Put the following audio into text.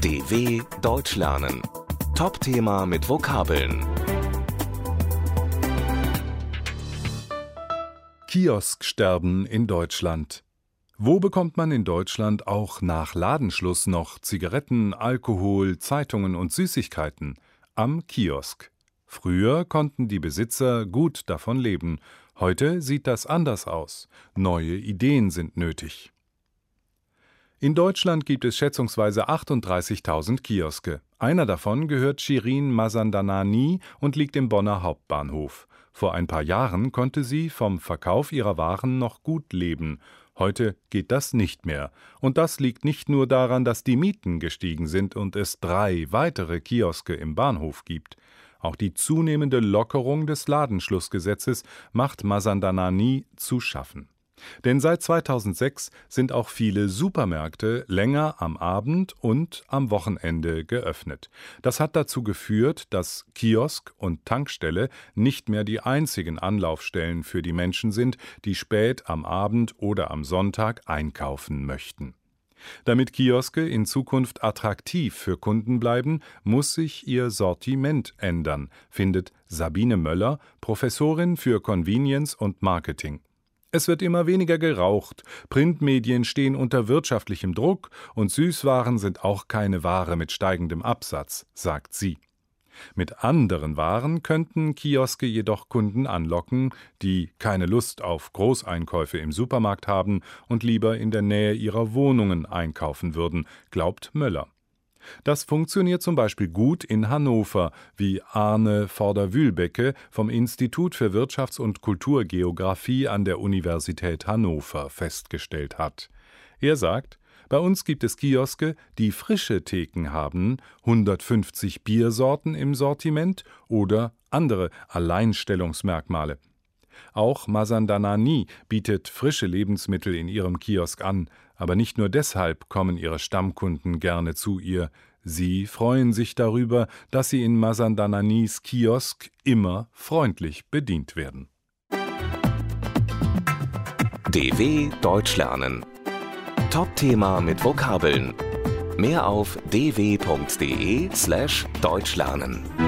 DW Deutsch lernen. Top-Thema mit Vokabeln. Kiosksterben in Deutschland. Wo bekommt man in Deutschland auch nach Ladenschluss noch Zigaretten, Alkohol, Zeitungen und Süßigkeiten? Am Kiosk. Früher konnten die Besitzer gut davon leben. Heute sieht das anders aus. Neue Ideen sind nötig. In Deutschland gibt es schätzungsweise 38.000 Kioske. Einer davon gehört Shirin Mazandanani und liegt im Bonner Hauptbahnhof. Vor ein paar Jahren konnte sie vom Verkauf ihrer Waren noch gut leben. Heute geht das nicht mehr. Und das liegt nicht nur daran, dass die Mieten gestiegen sind und es drei weitere Kioske im Bahnhof gibt. Auch die zunehmende Lockerung des Ladenschlussgesetzes macht Mazandanani zu schaffen. Denn seit 2006 sind auch viele Supermärkte länger am Abend und am Wochenende geöffnet. Das hat dazu geführt, dass Kiosk und Tankstelle nicht mehr die einzigen Anlaufstellen für die Menschen sind, die spät am Abend oder am Sonntag einkaufen möchten. Damit Kioske in Zukunft attraktiv für Kunden bleiben, muss sich ihr Sortiment ändern, findet Sabine Möller, Professorin für Convenience und Marketing. Es wird immer weniger geraucht, Printmedien stehen unter wirtschaftlichem Druck und Süßwaren sind auch keine Ware mit steigendem Absatz, sagt sie. Mit anderen Waren könnten Kioske jedoch Kunden anlocken, die keine Lust auf Großeinkäufe im Supermarkt haben und lieber in der Nähe ihrer Wohnungen einkaufen würden, glaubt Möller. Das funktioniert zum Beispiel gut in Hannover, wie Arne Vorder-Wühlbecke vom Institut für Wirtschafts- und Kulturgeographie an der Universität Hannover festgestellt hat. Er sagt, bei uns gibt es Kioske, die frische Theken haben, 150 Biersorten im Sortiment oder andere Alleinstellungsmerkmale. Auch Masandanani bietet frische Lebensmittel in ihrem Kiosk an, aber nicht nur deshalb kommen ihre Stammkunden gerne zu ihr. Sie freuen sich darüber, dass sie in Masandananis Kiosk immer freundlich bedient werden. DW Deutsch lernen. Top-Thema mit Vokabeln. Mehr auf dw.de/deutschlernen.